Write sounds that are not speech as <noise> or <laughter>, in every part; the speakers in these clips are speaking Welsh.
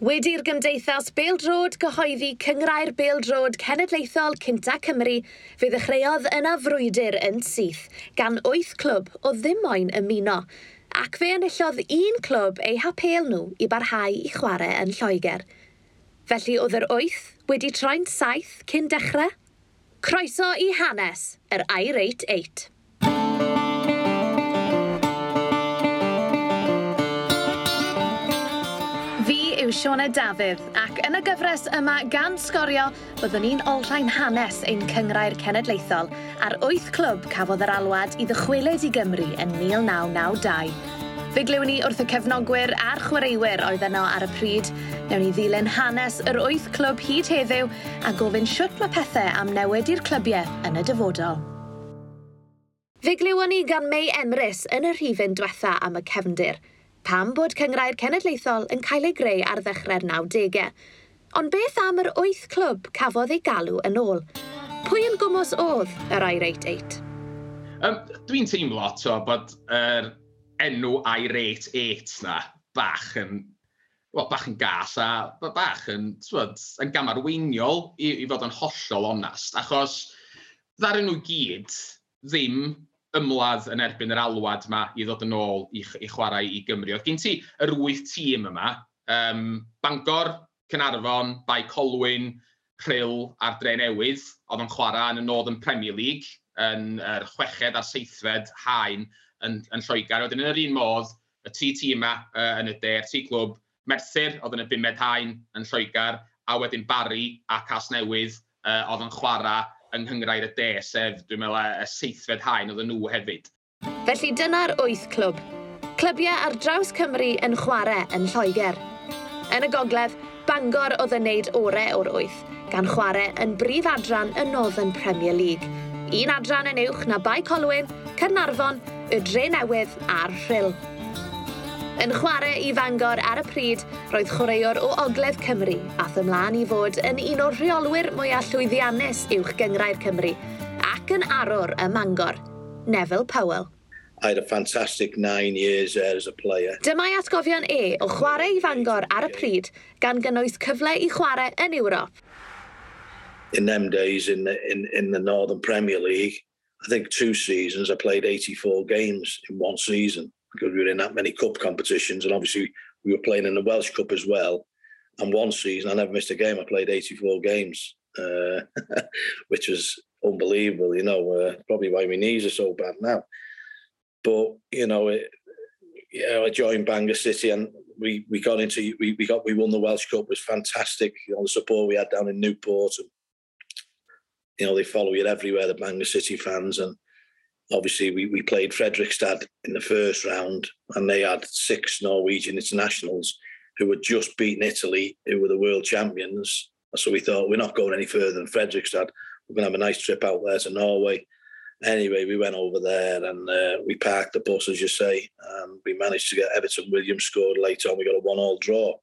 Wedi'r Gymdeithas Bêl-drod gyhoeddi Cyngrair Bêl-drod Cenedlaethol Cynta Cymru, fe ddechreuodd yna frwydr yn syth gan wyth clwb o ddim moyn ymuno, ac fe enillodd un clwb eu hapel nhw i barhau i chwarae yn Lloegr. Felly oedd yr wyth wedi troi'n saith cyn dechrau? Croeso i hanes, yr Irate 8. yw Sione Dafydd ac yn y gyfres yma gan sgorio byddwn ni'n olrhain hanes ein cyngrair cenedlaethol a'r wyth clwb cafodd yr alwad i ddychwelyd i Gymru yn 1992. Fe glywn ni wrth y cefnogwyr a'r chwaraewyr oedd yno ar y pryd. Newn ni ddilyn hanes yr wyth clwb hyd heddiw a gofyn siwt mae pethau am newid i'r clybiau yn y dyfodol. Fe glywon ni gan May Emrys yn y rhifyn diwetha am y cefndir – pam bod cyngrau'r cenedlaethol yn cael ei greu ar ddechrau'r 90au. Ond beth am yr wyth clwb cafodd ei galw yn ôl? Pwy yn gwmwys oedd yr Irate 8? Um, Dwi'n teimlo to bod yr er enw Irate 8 na bach yn well, bach yn gas a bach yn, twyd, yn gamarweiniol i, i fod yn hollol onast. Achos ddaren nhw gyd ddim ymladd yn erbyn yr alwad yma i ddod yn ôl i, i chwarae i Gymru. Oedd gen ti yr wyth tîm yma, um, Bangor, Cynarfon, Bai Colwyn, Rhyl a'r Dre Newydd, oedd yn chwarae yn y Northern Premier League yn yr chweched a'r seithfed haen yn, yn Lloegr. Oedden yn yr un modd, y tri tîm yma uh, yn y de, y tri clwb, Merthyr oedd yn y bumed haen yn Lloegr, a wedyn Barry a Casnewydd, uh, oedd yn chwarae yng Nghyngrair y De, sef, dwi'n meddwl, y seithfed haen oedd nhw hefyd. Felly dyna'r wyth clwb. Clybiau ar draws Cymru yn chwarae yn Lloegr. Yn y gogledd, Bangor oedd yn neud orau o'r wyth, gan chwarae yn brif adran y Northern Premier League. Un adran yn uwch na Bai Colwyn, Cernarfon, y Dre Newydd a'r Rhyl. Yn chwarae i Fangor ar y pryd, roedd chwaraewr o Ogledd Cymru ath ymlaen i fod yn un o'r rheolwyr mwyaf llwyddiannus uwch gyngrau'r Cymru ac yn arwr y Mangor, Neville Powell. I had a fantastic nine years there as a player. Dyma'i atgofion e o chwarae i Fangor ar y pryd gan gynnwys cyfle i chwarae yn Ewrop. In them days in the, in, in the Northern Premier League, I think two seasons I played 84 games in one season. Because we were in that many cup competitions, and obviously we were playing in the Welsh Cup as well. And one season, I never missed a game. I played 84 games, uh, <laughs> which was unbelievable. You know, uh, probably why my knees are so bad now. But you know, it, I joined Bangor City, and we we got into we, we got we won the Welsh Cup. It was fantastic. You know, the support we had down in Newport, and you know they follow you everywhere. The Bangor City fans, and obviously we, we played Fredrikstad in the first round and they had six Norwegian internationals who had just beaten Italy, who were the world champions. So we thought we're not going any further than Fredrikstad. We're going to have a nice trip out there to Norway. Anyway, we went over there and uh, we parked the bus, as you say, and we managed to get Everton Williams scored later on. We got a one-all draw.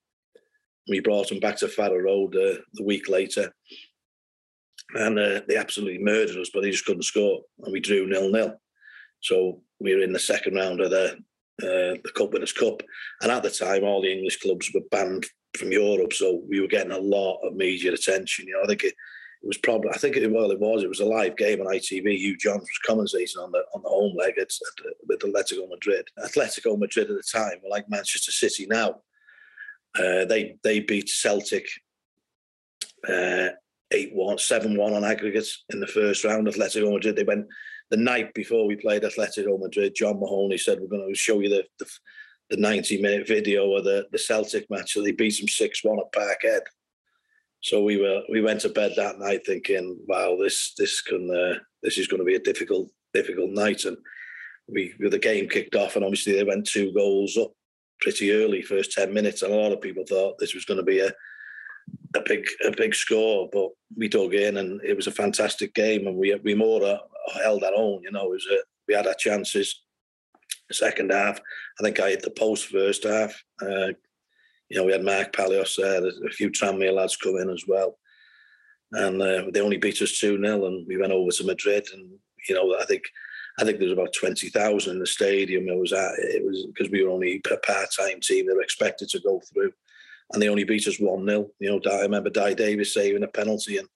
We brought them back to Farrow Road uh, the week later and uh, they absolutely murdered us, but they just couldn't score, and we drew nil nil. So we were in the second round of the uh, the Cup Winners' Cup, and at the time, all the English clubs were banned from Europe, so we were getting a lot of media attention. You know, I think it, it was probably, I think it well, it was, it was a live game on ITV. Hugh Johns was commentating on the on the home leg at, at, Atletico Madrid. Atletico Madrid at the time were like Manchester City now. Uh, they they beat Celtic uh, 8 1, 7 1 on aggregates in the first round. Atletico Madrid, they went the night before we played Atletico Madrid. John Mahoney said, We're going to show you the, the, the 90 minute video of the, the Celtic match. So they beat them 6 1 at Parkhead. So we were we went to bed that night thinking, wow, this this can uh, this is going to be a difficult difficult night. And we the game kicked off, and obviously they went two goals up pretty early, first ten minutes, and a lot of people thought this was going to be a a big a big score, but we dug in and it was a fantastic game, and we we more uh, held our own. You know, it was a, we had our chances. Second half, I think I hit the post first half. Uh, you know, we had Mark Palios there, a few Tranmere lads come in as well, and uh, they only beat us two 0 and we went over to Madrid, and you know, I think. I think there was about twenty thousand in the stadium. It was at, it was because we were only a part-time team. They were expected to go through, and they only beat us 1 0. You know, I remember Di Davis saving a penalty, and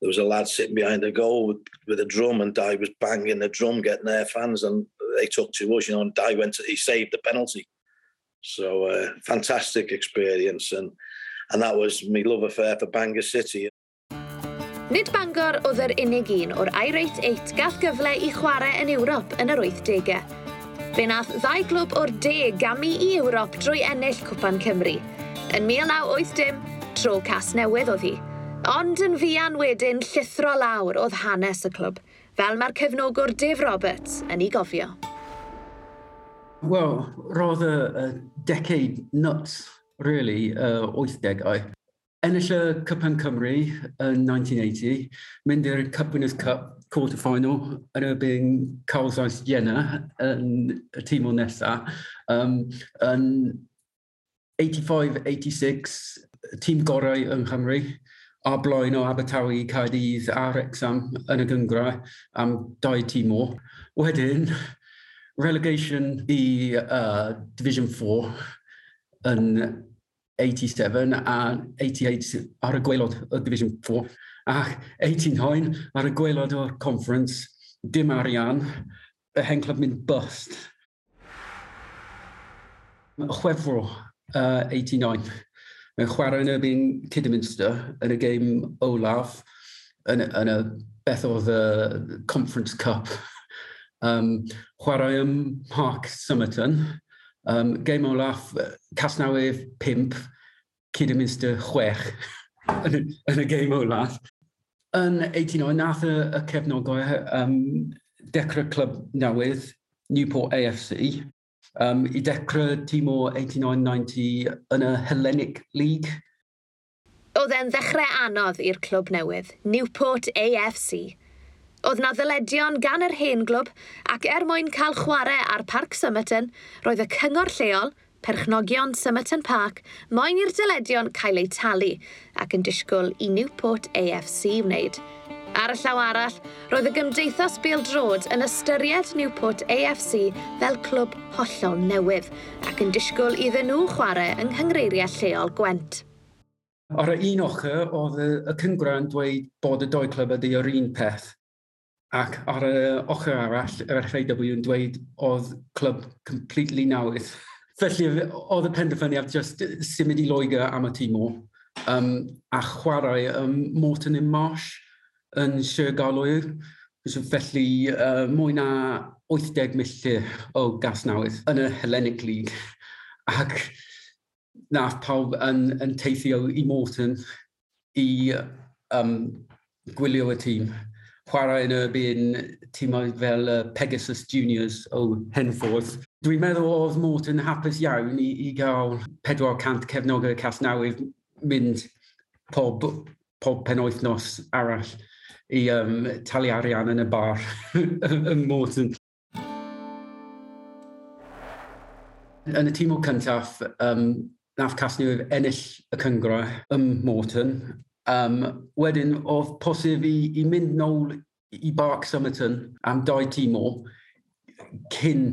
there was a lad sitting behind the goal with, with a drum, and Di was banging the drum, getting their fans, and they took to us, you know, and Di went to, he saved the penalty. So, uh, fantastic experience, and and that was my love affair for Bangor City. Nid Bangor oedd yr unig un o'r I-Rate 8 gath gyfle i chwarae yn Ewrop yn yr 80au. Fe nath ddau glwb o'r de gamu i Ewrop drwy ennill Cwpan Cymru. Yn 1980, tro cas newydd oedd hi. Ond yn fian wedyn llithro lawr oedd hanes y clwb, fel mae'r cefnogwr Dave Roberts yn ei gofio. Wel, roedd y, decade nuts, really, uh, 80au. Ennill y Cypen Cymru yn 1980, mynd i'r Cup Winners Cup quarter-final yn erbyn Carl Zeiss Jena yn y tîm o nesaf, um, yn 85-86, tîm gorau yng Nghymru, a blaen o Abertawe, Caerdydd a Wrexham yn y gyngra am dau tîm o. Wedyn, relegation i uh, Division 4 yn 87 a 88 ar y gweilod o Division 4 a 89 ar y gweilod o'r conference, dim arian, y hen clwb mynd bust. Chwefro uh, 89. Mae'n chwarae yn erbyn Kidderminster yn y game olaf yn, yn y beth oedd y Conference Cup. Um, chwarae ym Park Summerton. Um, game olaf, Casnawydd 5, Kidderminster 6 yn, <laughs> yn y game olaf. Yn 89, nath y, y cefnogau um, dechrau clwb newydd, Newport AFC, Um, I dechrau tîm o 89-90 yn y Hellenic League. Oedd e'n ddechrau anodd i'r clwb newydd, Newport AFC. Oedd na ddyledion gan yr hen glwb ac er mwyn cael chwarae ar Parc Summerton, roedd y cyngor lleol, perchnogion Summerton Park, moyn i'r dyledion cael eu talu ac yn disgwyl i Newport AFC wneud. Ar y llaw arall, roedd y Gymdeithas Bêl-drod yn ystyried Newport AFC fel clwb hollol newydd ac yn disgwyl iddyn nhw chwarae yng nghyngreiriau lleol Gwent. Ar y un ochr, oedd y cyngra yn dweud bod y doi clwb ydy yr un peth. Ac ar y ochr arall, yr FAW yn dweud oedd clwb completely newydd. <laughs> Felly, oedd y penderfyniad just symud i Loegr am y tîm o um, a chwarae um, Morton in Marsh yn Sir Galwyr. Felly, uh, mwy na 80 milltir o gas newydd yn y Hellenic League. Ac nath pawb yn, yn teithio i Morton i um, gwylio y tîm. Chwarae yn erbyn tîmau fel uh, Pegasus Juniors o Henforth. Dwi'n meddwl oedd Morton hapus iawn i, i gael 400 cefnogau cas newydd mynd pob, pob penwythnos arall i um, talu arian yn y bar <laughs> yn Morton. Yn y tîm o cyntaf, um, nath Casnewydd ennill y cyngrau ym Morton. Um, wedyn, oedd posib i, i mynd nôl i Bark Summerton am dau tîm o cyn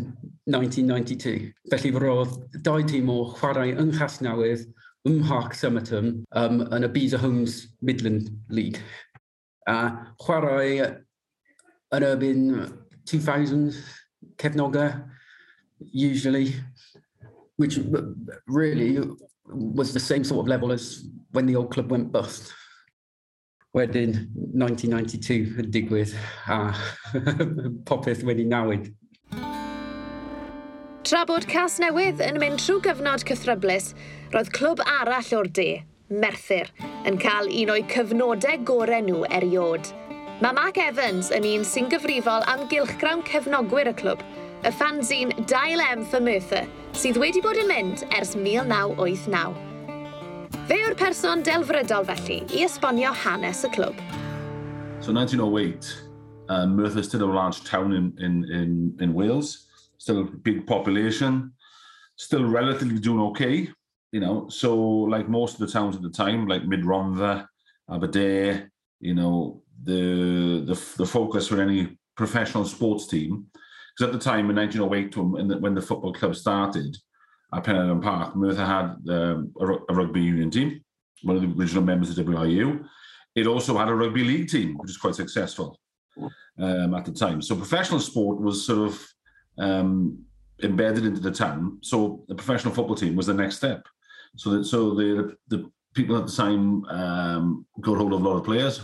1992. Felly roedd dau tîm o chwarae yng Nghasnewydd ym Mhark Summerton um, yn y Beza Homes Midland League. A chwarae yn erbyn 2000 cefnogau, usually, which really was the same sort of level as when the old club went bust. Wedyn 1992 yn digwydd a <laughs> popeth wedi newid. Tra bod cas newydd yn mynd trwy gyfnod cythryblus, roedd clwb arall o'r de, Merthyr, yn cael un o'i cyfnodau gorau nhw eriod. Mae Mark Evans yn un sy'n gyfrifol am gylchgrawn cefnogwyr y clwb, y fanzine Dial M for Merthyr, sydd wedi bod yn mynd ers 1989. Fe yw'r person delfrydol felly i esbonio hanes y clwb. So 1908, uh, um, Merthyr still a large town in, in, in, in Wales, still a big population, still relatively doing okay. You know. So like most of the towns at the time, like Mid Rhondda, Aberdare, you know, the, the, the focus for any professional sports team, because at the time in 1908 when the, when the football club started, at Penarden Park, Merthyr had um, a, a, rugby union team, one of the original members of WIU. It also had a rugby league team, which was quite successful um, at the time. So professional sport was sort of um, embedded into the town. So the professional football team was the next step. So that so the the people at the time um, got hold of a lot of players,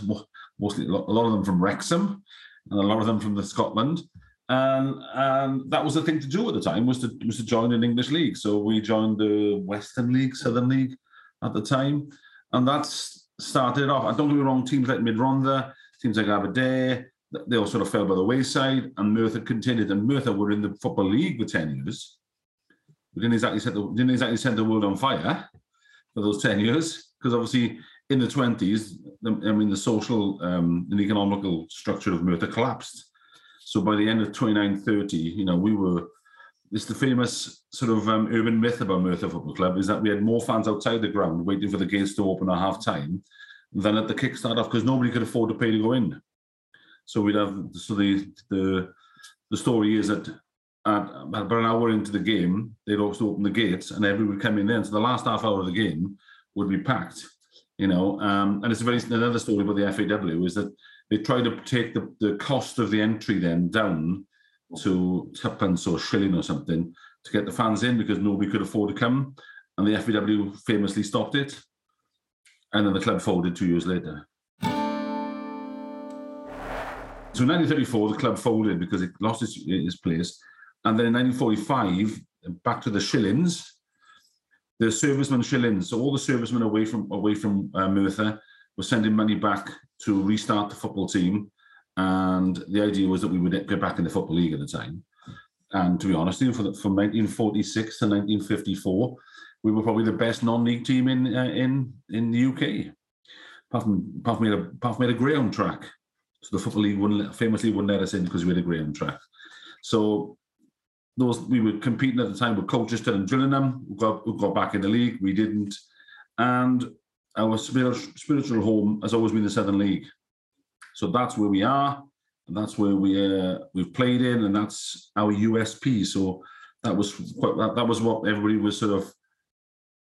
mostly a lot of them from Wrexham, and a lot of them from the Scotland. And, and that was the thing to do at the time was to was to join an English league. So we joined the Western League, Southern League at the time, and that's started off. I don't get me wrong, teams like Mid Rhondda, teams like Aberdare, they all sort of fell by the wayside, and Merthyr continued. And Merthyr were in the football league for ten years. We didn't exactly set the didn't exactly set the world on fire for those ten years, because obviously in the twenties, I mean, the social um, and economical structure of Merthyr collapsed. So by the end of 29, 30, you know, we were. It's the famous sort of um, urban myth about Merthyr Football Club is that we had more fans outside the ground waiting for the gates to open at half time than at the kickstart off because nobody could afford to pay to go in. So we'd have so the the the story is that at about an hour into the game, they'd also open the gates and everybody would come in then. So the last half hour of the game would be packed, you know. Um, and it's a very another story about the FAW is that they tried to take the, the cost of the entry then down to tuppence or shilling or something to get the fans in because nobody could afford to come. And the FAW famously stopped it. And then the club folded two years later. So in 1934, the club folded because it lost its, its place. And then in 1945, back to the shillings, the servicemen shillings. So all the servicemen away from away from uh, Merthyr were sending money back to restart the football team. And the idea was that we would get back in the football league at the time. And to be honest, from, from 1946 to 1954, we were probably the best non-league team in uh, in in the UK. Apart from apart from, had a, apart from a ground track so the Football League wouldn't, famously wouldn't let us in because we had a grey track. So those we were competing at the time with Colchester and Gillingham, who got, who got back in the league. We didn't. And our spiritual home has always been the Southern League. So that's where we are. And that's where we uh, we've played in, and that's our USP. So that was quite, that, that was what everybody was sort of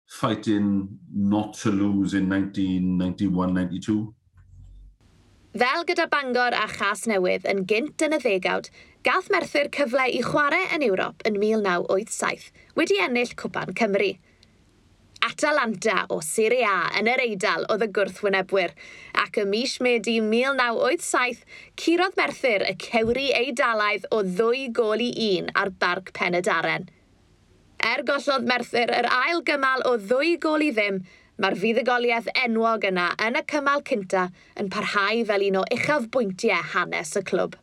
fighting not to lose in 1991, 92. Fel gyda Bangor a Chas Newydd yn gynt yn y ddegawd, gath Merthyr cyfle i chwarae yn Ewrop yn 1987, wedi ennill Cwpan Cymru. Atalanta o Serie A yn yr Eidal oedd y gwrthwynebwyr, ac ym mis Medi 1987, curodd Merthyr y cewri Eidalaidd o ddwy gol i un ar barc Pen y Daren. Er gollodd Merthyr yr ail gymal o ddwy gol i ddim, Mae'r fuddugoliaeth enwog yna yn y cymal cynta yn parhau fel un o uchafbwyntiau hanes y clwb.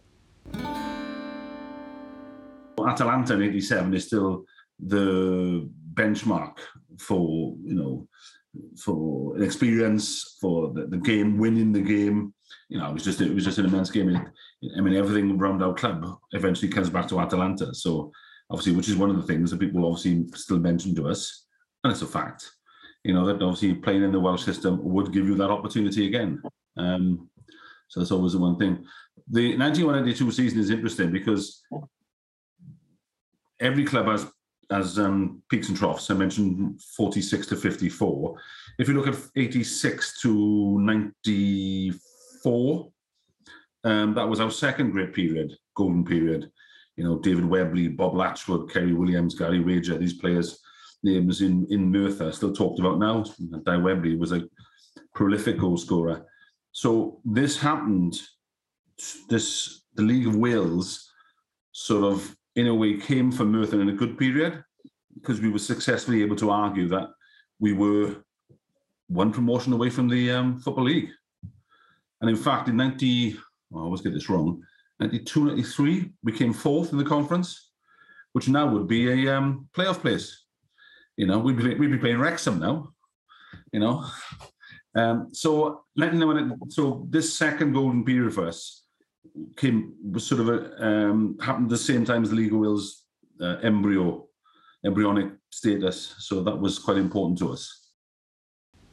Atalanta in 87 is still the benchmark for, you know, for an experience, for the, the game, winning the game. You know, it was just it was just an immense game. It, I mean, everything around our club eventually comes back to Atalanta. So obviously, which is one of the things that people obviously still mention to us, and it's a fact. You know, that obviously playing in the Welsh system would give you that opportunity again. Um, so that's always the one thing. The 1992 season is interesting because every club has has um, peaks and troughs. I mentioned 46 to 54. If you look at 86 to 94, um, that was our second great period, golden period. You know, David Webley, Bob Latchford, Kerry Williams, Gary Wager, these players names in in Merthyr still talked about now. Di Webley was a prolific goal scorer. So this happened. This the League of Wales sort of in a way came for Merthyr in a good period because we were successfully able to argue that we were one promotion away from the um, football league. And in fact, in 90, oh, I always get this wrong, 92, 93, we came fourth in the conference, which now would be a um, playoff place. You know, we'd be, we'd be playing Wrexham now. You know, um, so letting them. So this second golden period for us came was sort of a, um, happened at the same time as the League of Wales uh, embryo embryonic status. So that was quite important to us.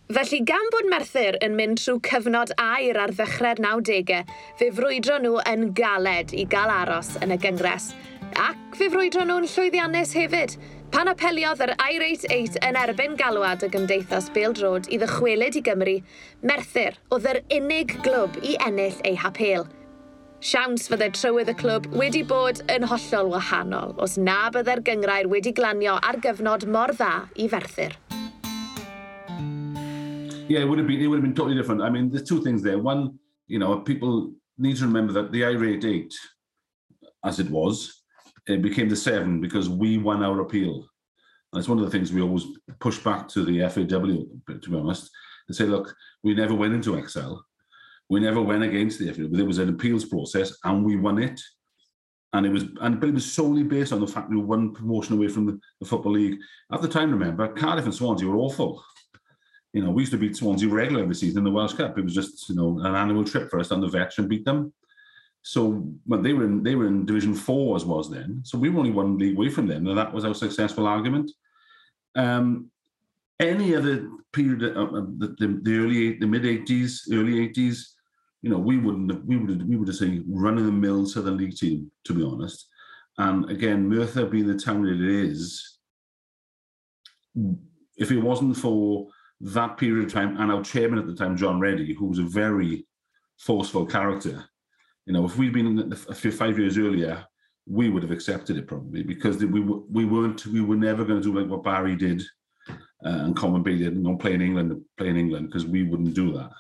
Felly gan bod Merthyr yn mynd trwy cyfnod air ar ddechrau'r 90au, fe frwydro nhw yn galed i gael aros yn y gyngres, ac fe frwydro nhw'n llwyddiannus hefyd – Pan apeliodd yr I-88 yn erbyn galwad y gymdeithas Bêl-drod i ddychwelyd i Gymru, Merthyr oedd yr unig glwb i ennill ei hapel. Siawns fydde trywydd y clwb wedi bod yn hollol wahanol os na bydde'r gyngrair wedi glanio ar gyfnod mor dda i Ferthyr. Yeah, it would have been it would have been totally different. I mean, there's two things there. One, you know, people need to remember that the I-88, as it was, it became the seven because we won our appeal. And it's one of the things we always push back to the FAW, to be honest, and say, look, we never went into Excel. We never went against the FAW. There was an appeals process and we won it. And it was, and but it was solely based on the fact we were one promotion away from the, the Football League. At the time, remember, Cardiff and Swansea were awful you know, we used to beat Swansea regularly every season in the Welsh Cup. It was just, you know, an annual trip for us down the vetch and beat them. So but they were in they were in Division Four as was then. So we were only one league away from them, and that was our successful argument. Um, any other period of the, the, the early the mid eighties, early eighties, you know, we wouldn't have, we would have, we would have seen running the mill Southern League team, to be honest. And again, Merthyr being the town that it is, if it wasn't for that period of time, and our chairman at the time, John Reddy, who was a very forceful character. You know, if we'd been a few five years earlier, we would have accepted it probably because we we weren't we were never going to do like what Barry did uh, and Common did and play in England play in England because we wouldn't do that.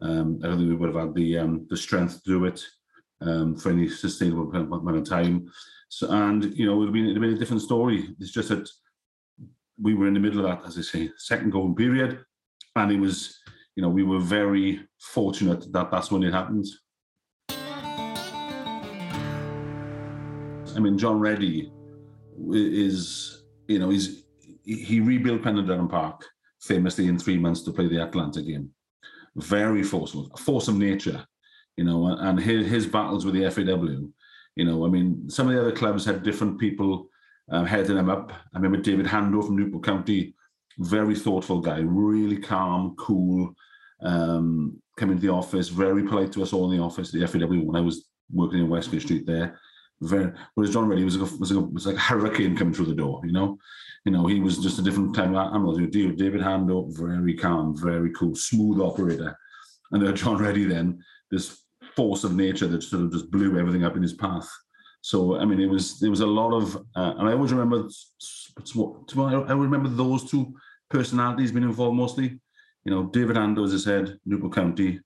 Um, I don't think we would have had the um, the strength to do it um, for any sustainable amount of time. So, and you know, it would have been, it would have been a different story. It's just that we were in the middle of that, as I say, second golden period, and it was, you know, we were very fortunate that that's when it happened. I mean, John Reddy is, you know, he's he rebuilt Pendleton Park famously in three months to play the Atlanta game. Very forceful, force of nature, you know, and his, his battles with the FAW. You know, I mean, some of the other clubs had different people um, heading him up. I remember David Hando from Newport County, very thoughtful guy, really calm, cool, um, coming to the office, very polite to us all in the office, the FAW, when I was working in Westgate Street there. Very, whereas John Reddy was like, a, was, like a, was like a hurricane coming through the door, you know. You know, he was just a different time animal. David Hando, very calm, very cool, smooth operator. And then John Reddy then, this force of nature that sort of just blew everything up in his path. So I mean, it was there was a lot of, uh, and I always remember, I remember those two personalities being involved mostly. You know, David Ando, as I said, Newport County,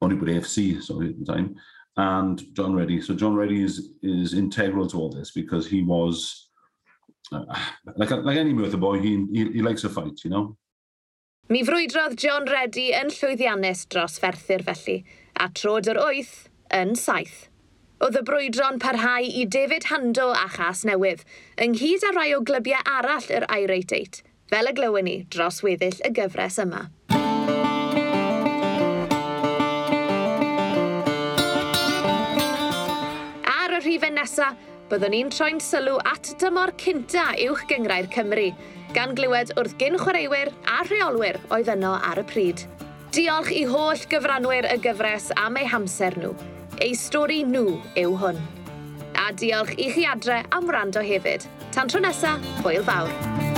or Newport AFC, sorry at the time, and John Reddy. So John Reddy is, is integral to all this because he was, uh, like, like any Merthyr boy, he, he, he likes a fight, you know? Mi frwydrodd John Reddy yn llwyddiannus dros Ferthyr felly, a trod yr wyth yn saith. Oedd y brwydro'n parhau i David Hando a Chas Newydd, ynghyd â rai o glybiau arall yr Irate 8, fel y glywyn ni dros weddill y gyfres yma. nesaf, byddwn ni'n troi'n sylw at dymor cynta uwch gyngrau'r Cymru, gan glywed wrth gyn chwaraewyr a rheolwyr oedd yno ar y pryd. Diolch i holl gyfranwyr y gyfres am eu hamser nhw. Eu stori nhw yw hwn. A diolch i chi adre am wrando hefyd. Tan tro nesaf, hwyl fawr.